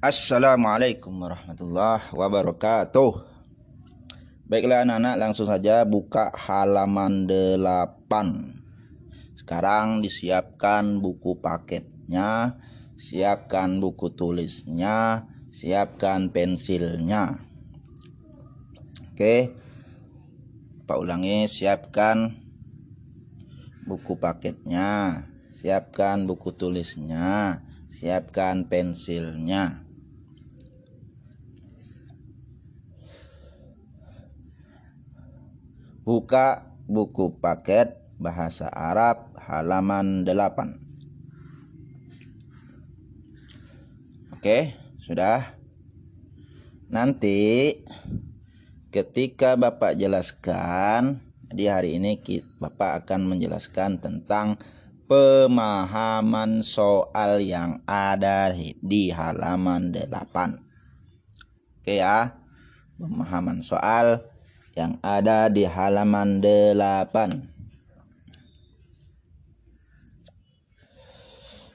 Assalamualaikum warahmatullahi wabarakatuh. Baiklah anak-anak langsung saja buka halaman 8. Sekarang disiapkan buku paketnya, siapkan buku tulisnya, siapkan pensilnya. Oke. Pak ulangi, siapkan buku paketnya, siapkan buku tulisnya, siapkan pensilnya. Buka buku paket bahasa Arab halaman 8. Oke, sudah. Nanti ketika Bapak jelaskan di hari ini Bapak akan menjelaskan tentang pemahaman soal yang ada di halaman 8. Oke ya. Pemahaman soal yang ada di halaman 8.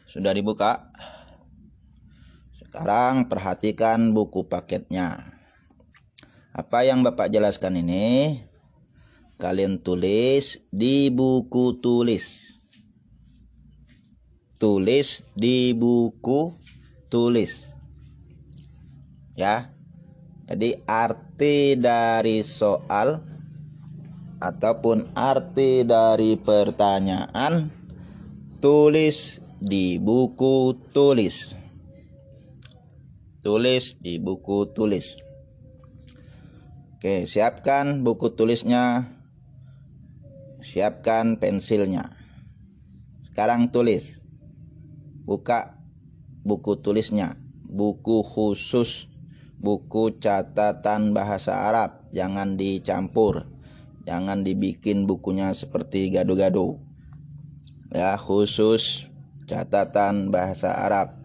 Sudah dibuka? Sekarang perhatikan buku paketnya. Apa yang Bapak jelaskan ini kalian tulis di buku tulis. Tulis di buku tulis. Ya. Jadi arti dari soal ataupun arti dari pertanyaan tulis di buku tulis. Tulis di buku tulis. Oke, siapkan buku tulisnya. Siapkan pensilnya. Sekarang tulis. Buka buku tulisnya. Buku khusus buku catatan bahasa Arab jangan dicampur. Jangan dibikin bukunya seperti gado-gado ya khusus catatan bahasa Arab.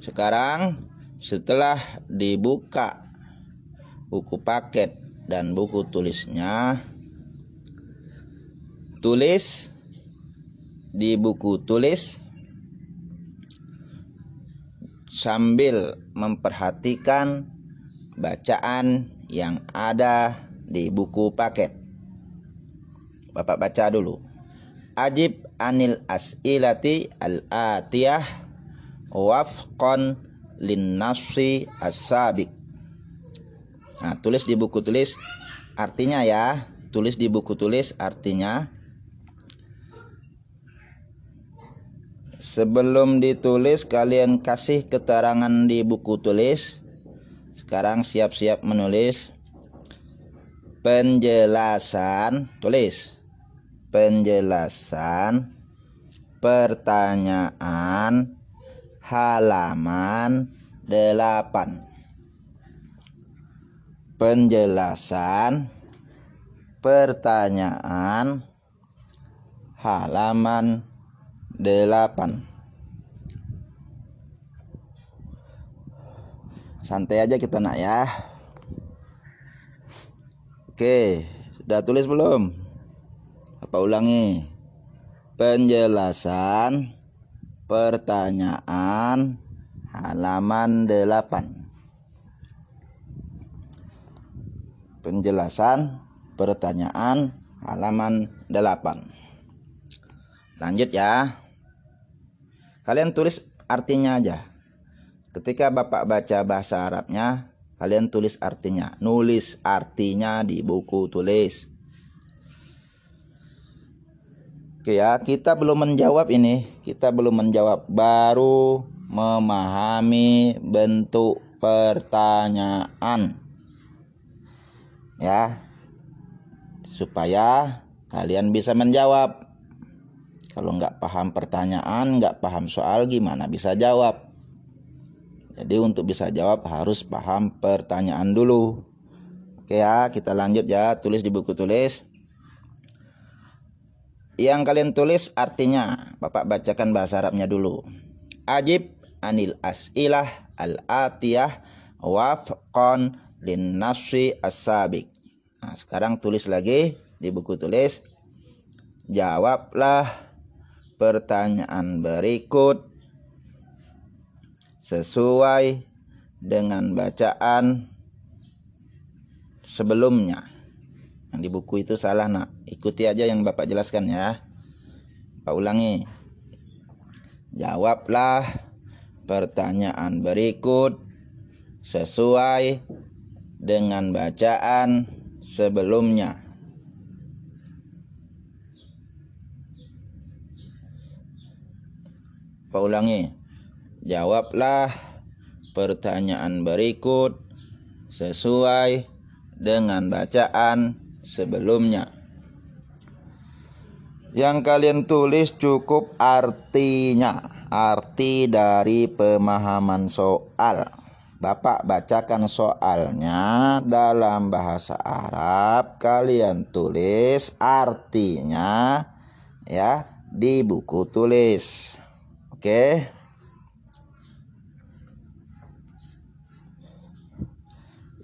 Sekarang setelah dibuka buku paket dan buku tulisnya tulis di buku tulis sambil memperhatikan bacaan yang ada di buku paket. Bapak baca dulu. Ajib anil as'ilati al-atiyah wafqan lin nafsi as-sabiq. Nah, tulis di buku tulis artinya ya, tulis di buku tulis artinya Sebelum ditulis kalian kasih keterangan di buku tulis. Sekarang siap-siap menulis. Penjelasan, tulis. Penjelasan pertanyaan halaman 8. Penjelasan pertanyaan halaman 8 santai aja kita nak ya. Oke sudah tulis belum? Apa ulangi? Penjelasan pertanyaan halaman 8 penjelasan pertanyaan halaman 8 lanjut ya Kalian tulis artinya aja. Ketika Bapak baca bahasa Arabnya, kalian tulis artinya. Nulis artinya di buku tulis. Oke ya, kita belum menjawab ini. Kita belum menjawab. Baru memahami bentuk pertanyaan. Ya. Supaya kalian bisa menjawab. Kalau nggak paham pertanyaan, nggak paham soal, gimana bisa jawab? Jadi untuk bisa jawab harus paham pertanyaan dulu. Oke ya, kita lanjut ya, tulis di buku tulis. Yang kalian tulis artinya, Bapak bacakan bahasa Arabnya dulu. Ajib anil as'ilah al-atiyah wafqan lin nafsi as-sabiq. Nah, sekarang tulis lagi di buku tulis. Jawablah pertanyaan berikut sesuai dengan bacaan sebelumnya. Yang di buku itu salah nak. Ikuti aja yang Bapak jelaskan ya. Pak ulangi. Jawablah pertanyaan berikut sesuai dengan bacaan sebelumnya. Ulangi. Jawablah pertanyaan berikut sesuai dengan bacaan sebelumnya. Yang kalian tulis cukup artinya, arti dari pemahaman soal. Bapak bacakan soalnya dalam bahasa Arab, kalian tulis artinya ya di buku tulis. Oke.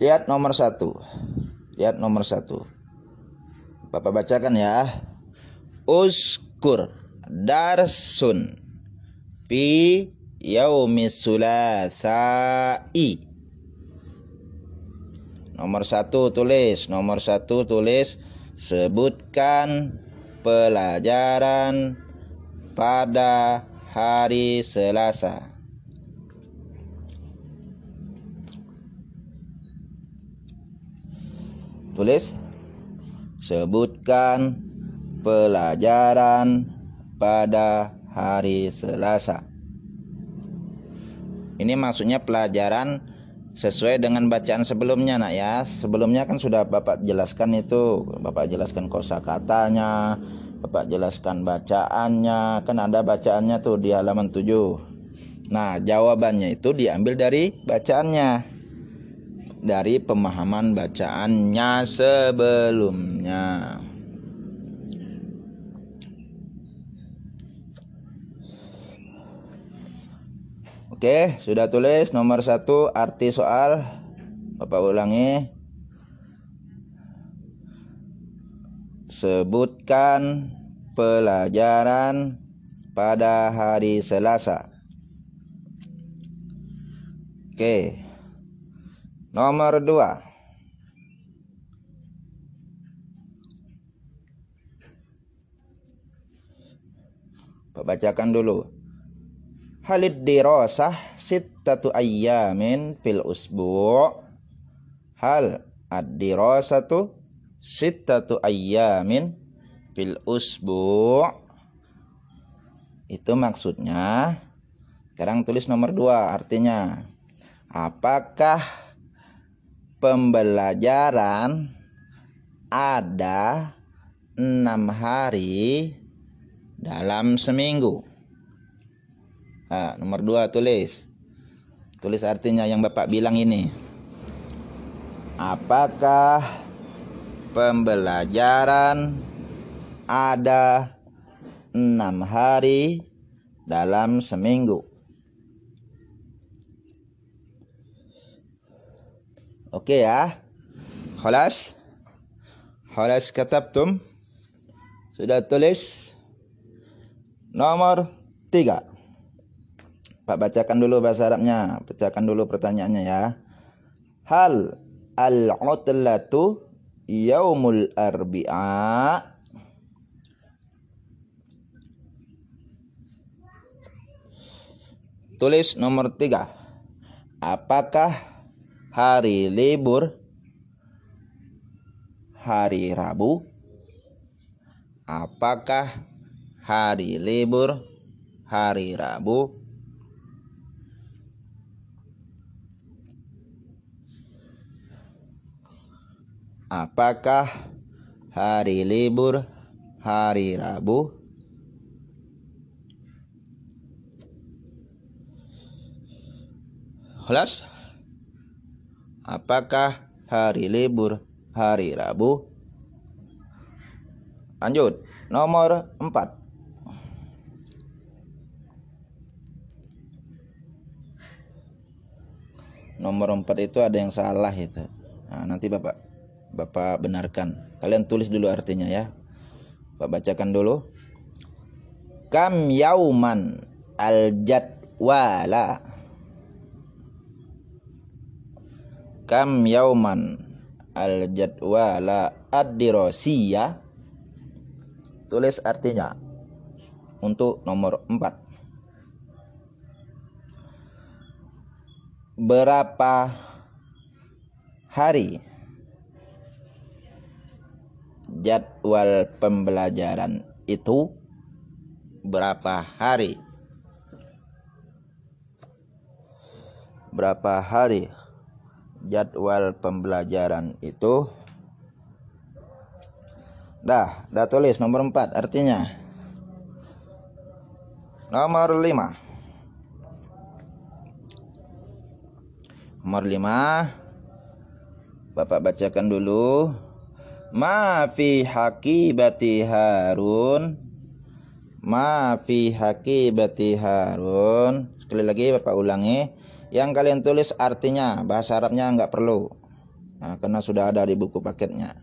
Lihat nomor satu. Lihat nomor satu. Bapak bacakan ya. Uskur darsun fi yaumis sulasai. Nomor satu tulis, nomor satu tulis sebutkan pelajaran pada hari Selasa. Tulis Sebutkan pelajaran pada hari Selasa. Ini maksudnya pelajaran sesuai dengan bacaan sebelumnya nak ya. Sebelumnya kan sudah Bapak jelaskan itu. Bapak jelaskan kosa katanya Bapak jelaskan bacaannya Kan ada bacaannya tuh di halaman 7 Nah jawabannya itu diambil dari bacaannya dari pemahaman bacaannya sebelumnya. Oke, sudah tulis nomor satu arti soal. Bapak ulangi. Sebutkan pelajaran pada hari Selasa. Oke. Nomor dua. Bacakan dulu. Halid dirasah sittatu ayyamin fil usbu' Hal ad-dirasatu sittatu ayyamin fil usbu' Itu maksudnya Sekarang tulis nomor dua artinya Apakah pembelajaran ada enam hari dalam seminggu. Nah, nomor dua tulis. Tulis artinya yang Bapak bilang ini. Apakah pembelajaran ada enam hari dalam seminggu? Oke ya. Khalas. Khalas katabtum. Sudah tulis. Nomor tiga. Pak bacakan dulu bahasa Arabnya. Bacakan dulu pertanyaannya ya. Hal al-utlatu yaumul arbi'a. Tulis nomor tiga. Apakah hari libur? Hari Rabu. Apakah hari libur? Hari Rabu apakah hari libur hari Rabu Kelas Apakah hari libur hari Rabu? Lanjut, nomor 4. Nomor 4 itu ada yang salah itu. Nah, nanti Bapak Bapak benarkan. Kalian tulis dulu artinya ya. Bapak bacakan dulu. kam yauman al jadwala kam yauman al jadwala ad-dirasiyah tulis artinya untuk nomor 4 berapa hari jadwal pembelajaran itu berapa hari? Berapa hari jadwal pembelajaran itu? Dah dah tulis nomor 4 artinya. Nomor 5 nomor 5 Bapak bacakan dulu ma fi hakibati harun. Ma fi hakibati harun. Sekali lagi Bapak ulangi. Yang kalian tulis artinya bahasa Arabnya nggak perlu. Nah, karena sudah ada di buku paketnya.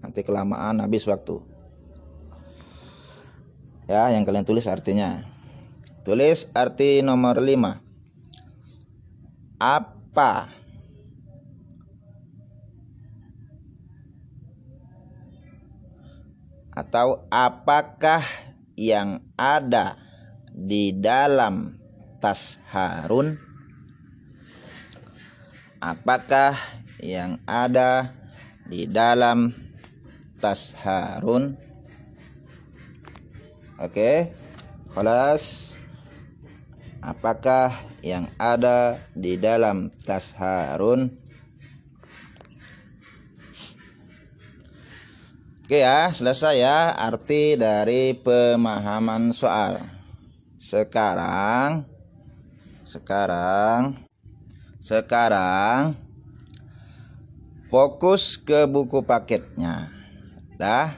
Nanti kelamaan habis waktu. Ya yang kalian tulis artinya. Tulis arti nomor 5 apa atau apakah yang ada di dalam tas Harun apakah yang ada di dalam tas Harun oke kelas apakah yang ada di dalam tas Harun Oke ya, selesai ya arti dari pemahaman soal. Sekarang sekarang sekarang fokus ke buku paketnya. Dah.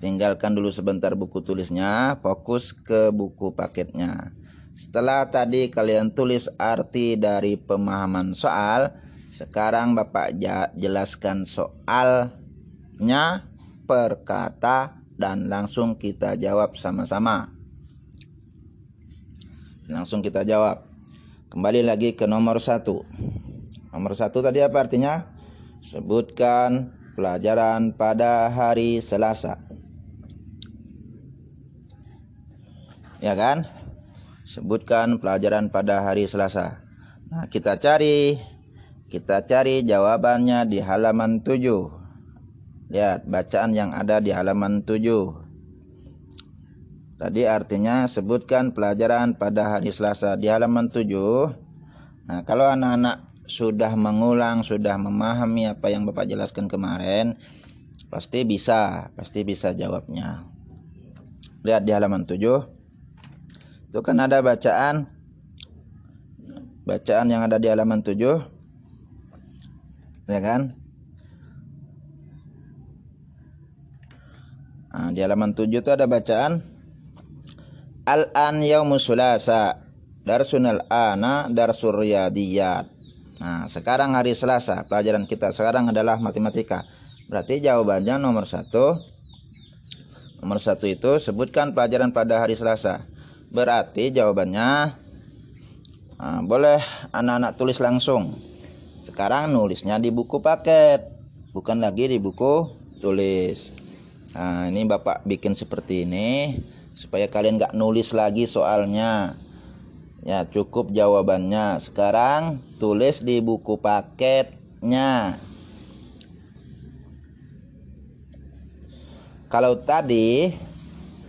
Tinggalkan dulu sebentar buku tulisnya, fokus ke buku paketnya. Setelah tadi kalian tulis arti dari pemahaman soal, sekarang Bapak jelaskan soalnya per kata dan langsung kita jawab sama-sama. Langsung kita jawab. Kembali lagi ke nomor satu. Nomor satu tadi apa artinya? Sebutkan pelajaran pada hari Selasa. Ya kan? Sebutkan pelajaran pada hari Selasa. Nah, kita cari kita cari jawabannya di halaman 7. Lihat bacaan yang ada di halaman 7. Tadi artinya sebutkan pelajaran pada hari Selasa di halaman 7. Nah, kalau anak-anak sudah mengulang, sudah memahami apa yang Bapak jelaskan kemarin, pasti bisa, pasti bisa jawabnya. Lihat di halaman 7. Itu kan ada bacaan bacaan yang ada di halaman 7. Ya kan? Nah, di halaman 7 itu ada bacaan Al-an yaumus sulasa Darsunal ana darsur riyadiyat. Nah sekarang hari Selasa Pelajaran kita sekarang adalah matematika. Berarti jawabannya nomor satu. Nomor satu itu sebutkan pelajaran pada hari Selasa. Berarti jawabannya nah, Boleh anak-anak tulis langsung. Sekarang nulisnya di buku paket Bukan lagi di buku tulis Nah ini bapak bikin seperti ini supaya kalian nggak nulis lagi soalnya. Ya cukup jawabannya. Sekarang tulis di buku paketnya. Kalau tadi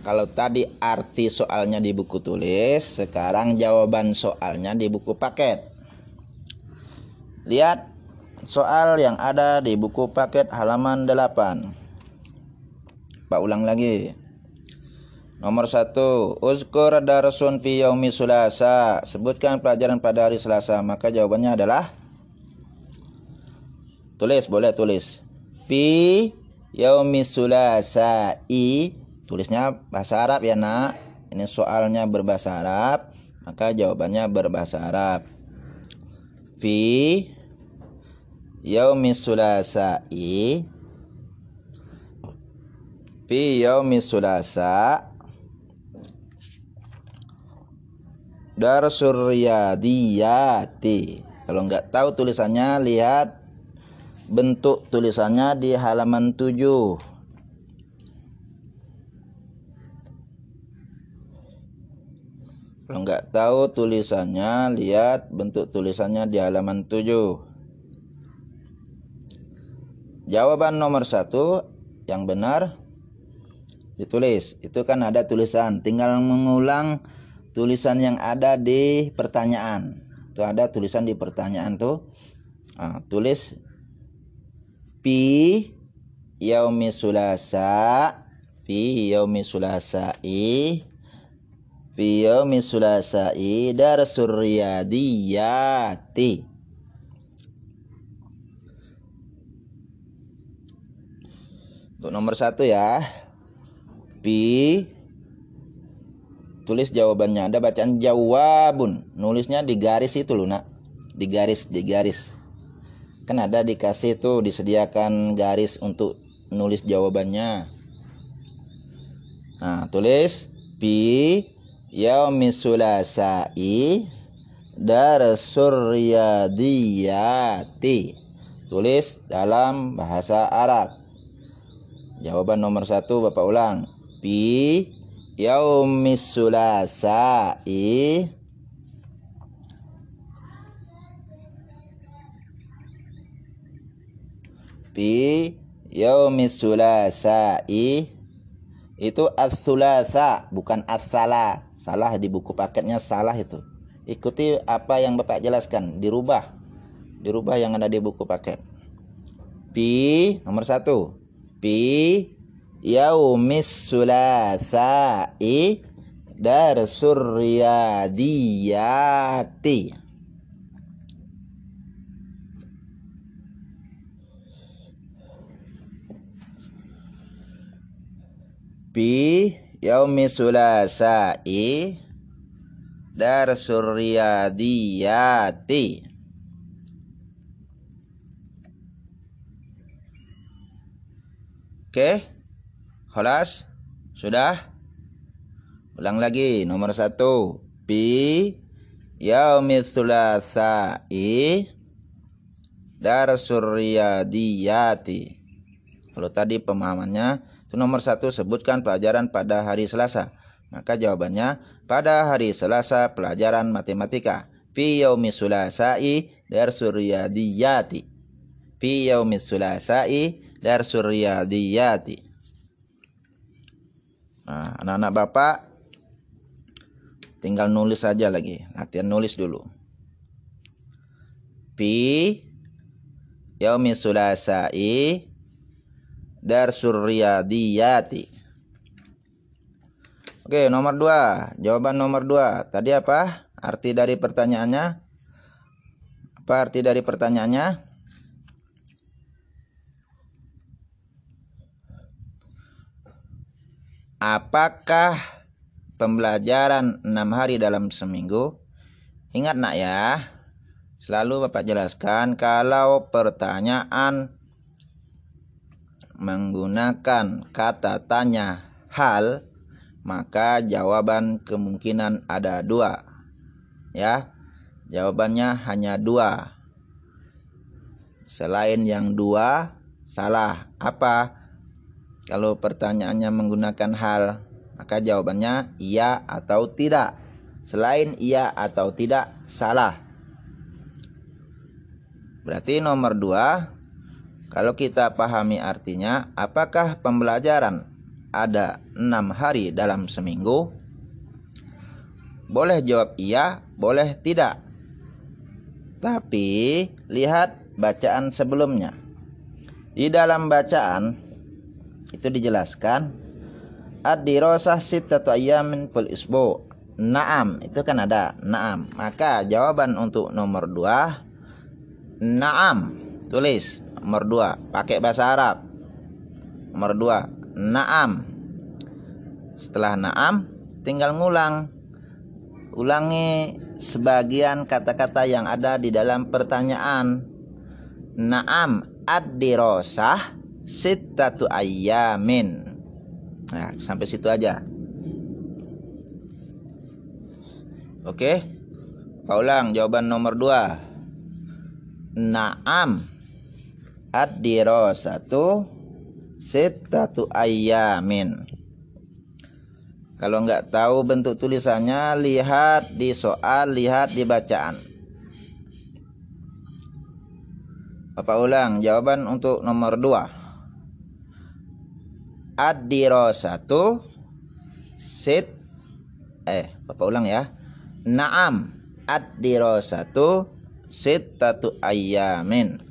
kalau tadi arti soalnya di buku tulis sekarang jawaban soalnya di buku paket. Lihat soal yang ada di buku paket halaman 8 Pak ulang lagi Nomor satu, Uzkur darsun fi yaumi sulasa. Sebutkan pelajaran pada hari Selasa. Maka jawabannya adalah tulis, boleh tulis. Fi yaumi sulasa i tulisnya bahasa Arab ya nak. Ini soalnya berbahasa Arab, maka jawabannya berbahasa Arab. Fi yaumi sulasa i fi yaumi sulasa Darsul Riyadiyati. Kalau nggak tahu tulisannya, lihat bentuk tulisannya di halaman 7. Kalau nggak tahu tulisannya, lihat bentuk tulisannya di halaman 7. Jawaban nomor satu yang benar ditulis. Itu kan ada tulisan, tinggal mengulang tulisan yang ada di pertanyaan. Itu ada tulisan di pertanyaan tuh. Nah, tulis pi yaumi sulasa fi yaumi sulasai fi yaumi sulasai darsur riyadiyati Untuk nomor satu ya Pi tulis jawabannya ada bacaan jawabun. Nulisnya di garis itu loh nak. Di garis di garis. Kan ada dikasih tuh disediakan garis untuk nulis jawabannya. Nah tulis pi yaumis sulasai darsur tulis dalam bahasa Arab. Jawaban nomor satu bapak ulang pi yaumis sulasai fi yaumis sulasai itu as-sulasa bukan as-sala salah di buku paketnya salah itu. Ikuti apa yang Bapak jelaskan. Dirubah. Dirubah yang ada di buku paket. Pi nomor satu. Pi yaumis sulasai darsur riyadiyati. Pi yaumi sulasai darsur riyadiyati. Oke Kholas Sudah? Ulang lagi. Nomor satu. Pi. Yaumi sulasai Darsur riyadiyati Kalau tadi pemahamannya Itu nomor satu Sebutkan pelajaran pada hari Selasa. Maka jawabannya Pada hari Selasa pelajaran matematika. Fi yaumi sulasai Darsur riyadiyati Fi yaumi sulasai Darsul Riyadiyati. Nah, anak-anak Bapak tinggal nulis saja lagi. Latihan nulis dulu. Fi yaumi sulasai Darsul Riyadiyati. Oke, nomor dua. Jawaban nomor dua. Tadi apa? Arti dari pertanyaannya? Apa arti dari pertanyaannya? Apakah pembelajaran enam hari dalam seminggu? Ingat nak ya, selalu Bapak jelaskan kalau pertanyaan menggunakan kata tanya hal, maka jawaban kemungkinan ada dua. Ya, jawabannya hanya dua. Selain yang dua, salah. Apa? Kalau pertanyaannya menggunakan hal, maka jawabannya iya atau tidak. Selain iya atau tidak, salah. Berarti nomor dua, kalau kita pahami artinya, apakah pembelajaran ada enam hari dalam seminggu? Boleh jawab iya, boleh tidak. Tapi lihat bacaan sebelumnya. Di dalam bacaan itu dijelaskan ad-dirasah sittatu ayyamin fil isbu. Naam, itu kan ada naam. Maka jawaban untuk nomor dua naam. Tulis nomor dua pakai bahasa Arab. Nomor dua naam. Setelah naam tinggal ngulang. Ulangi sebagian kata-kata yang ada di dalam pertanyaan. Naam ad-dirasah sittatu ayyamin. Nah, sampai situ aja. Oke. Pak ulang jawaban nomor dua. Naam. Ad-dirasatu sittatu ayyamin. Kalau nggak tahu bentuk tulisannya, lihat di soal, lihat di bacaan. Bapak ulang jawaban untuk nomor dua. Ad-dirasatu sit eh Bapak ulang ya. Naam ad-dirasatu sittatu ayyamin.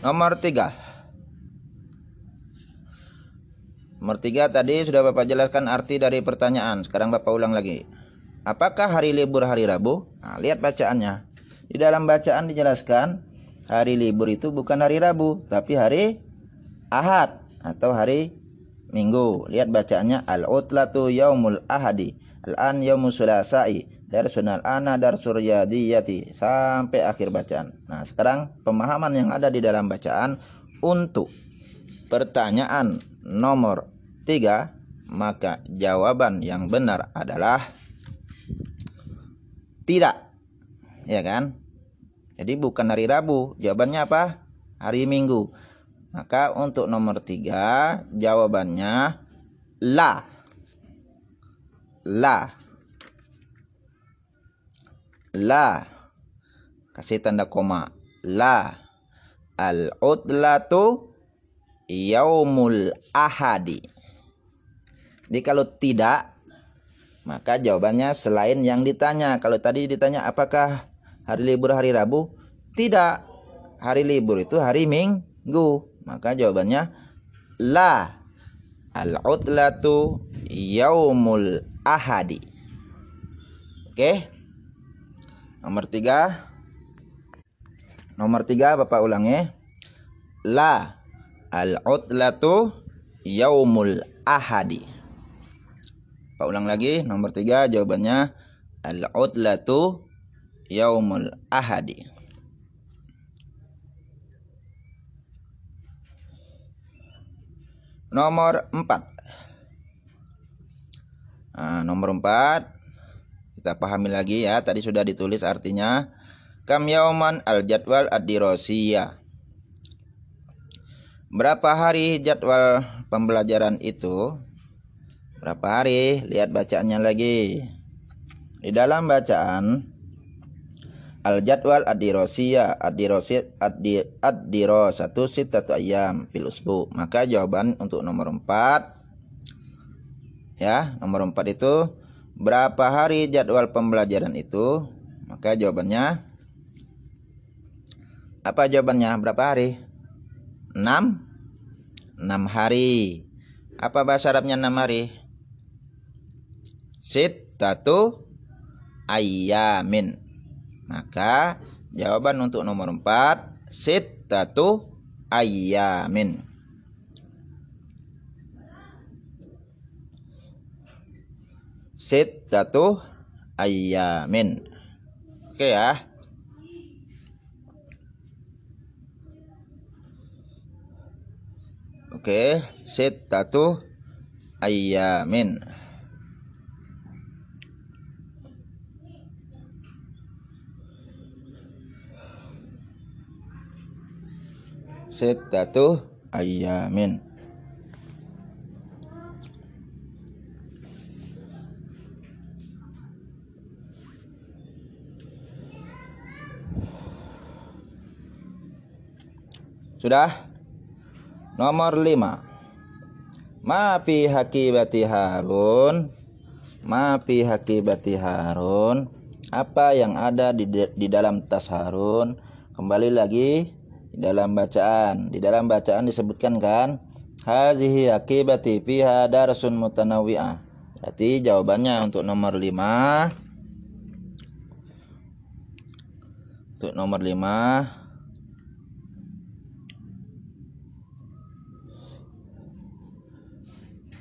Nomor tiga. Nomor tiga tadi sudah Bapak jelaskan arti dari pertanyaan. Sekarang Bapak ulang lagi. Apakah hari libur hari Rabu? Nah, lihat bacaannya. Di dalam bacaan dijelaskan hari libur itu bukan hari Rabu, tapi hari Ahad atau hari Minggu. Lihat bacaannya al-utlatu yaumul ahadi. Al-an yaumus sulasai. Darsun al-ana darsul yadiyati. Sampai akhir bacaan. Nah, sekarang pemahaman yang ada di dalam bacaan untuk pertanyaan nomor tiga maka jawaban yang benar adalah tidak. Ya kan? Jadi bukan hari Rabu. Jawabannya apa? Hari Minggu. Maka untuk nomor tiga jawabannya la. La. La. Kasih tanda koma. La. Al-udlatu yaumul ahadi. Jadi kalau tidak maka jawabannya selain yang ditanya. Kalau tadi ditanya apakah hari libur hari Rabu? Tidak. Hari libur itu hari Minggu. Maka jawabannya la. Al-udlatu yaumul ahadi. Oke. Nomor tiga. Nomor tiga Bapak ulangi. La. Al-udlatu yaumul ahadi. Pak ulang lagi nomor tiga jawabannya al-udlatu yaumul ahadi. Nomor empat. Nah, nomor empat kita pahami lagi ya. Tadi sudah ditulis artinya kam yauman al jadwal ad-dirasiyah. Berapa hari jadwal pembelajaran itu? Berapa hari? Lihat bacaannya lagi. Di dalam bacaan Al-jadwal ad-dirosiyah ad-dirosiyah ad-dirosatu sitatu ayam fil usbu. Maka jawaban untuk nomor 4 ya, nomor 4 itu berapa hari jadwal pembelajaran itu? Maka jawabannya apa jawabannya? Berapa hari? 6 6 hari. Apa bahasa Arabnya 6 hari? sittatu ayyamin. Maka jawaban untuk nomor 4 sittatu ayyamin. Sittatu ayyamin. Oke ya. Oke, sittatu ayyamin. Sittatu ayyamin Sudah? Nomor 5. Ma fi hakibati Harun. Ma fi hakibati Harun. Apa yang ada di, di dalam tas Harun? Kembali lagi dalam bacaan. Di dalam bacaan disebutkan kan hazihi akibati fiha darsun mutanawwi'ah. Berarti jawabannya untuk nomor 5 Untuk nomor 5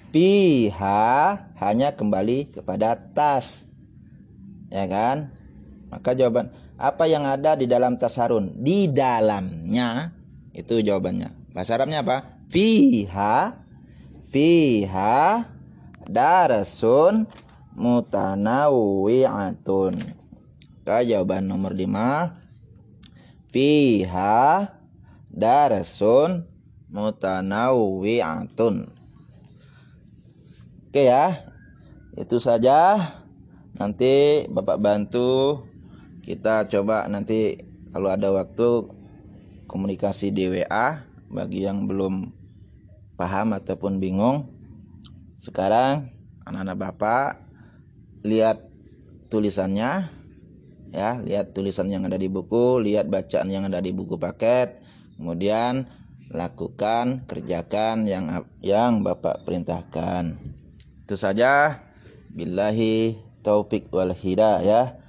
Piha hanya kembali kepada tas. Ya kan? Maka jawaban apa yang ada di dalam tas Harun? Di dalamnya itu jawabannya. Bahasa Arabnya apa? Fiha fiha darasun mutanawwi'atun. Oke, jawaban nomor 5 fiha darasun mutanawwi'atun. Oke ya. Itu saja. Nanti Bapak bantu kita coba nanti kalau ada waktu komunikasi di WA bagi yang belum paham ataupun bingung. Sekarang anak-anak Bapak lihat tulisannya ya, lihat tulisan yang ada di buku, lihat bacaan yang ada di buku paket, kemudian lakukan, kerjakan yang yang Bapak perintahkan. Itu saja. Billahi taufik wal hidayah.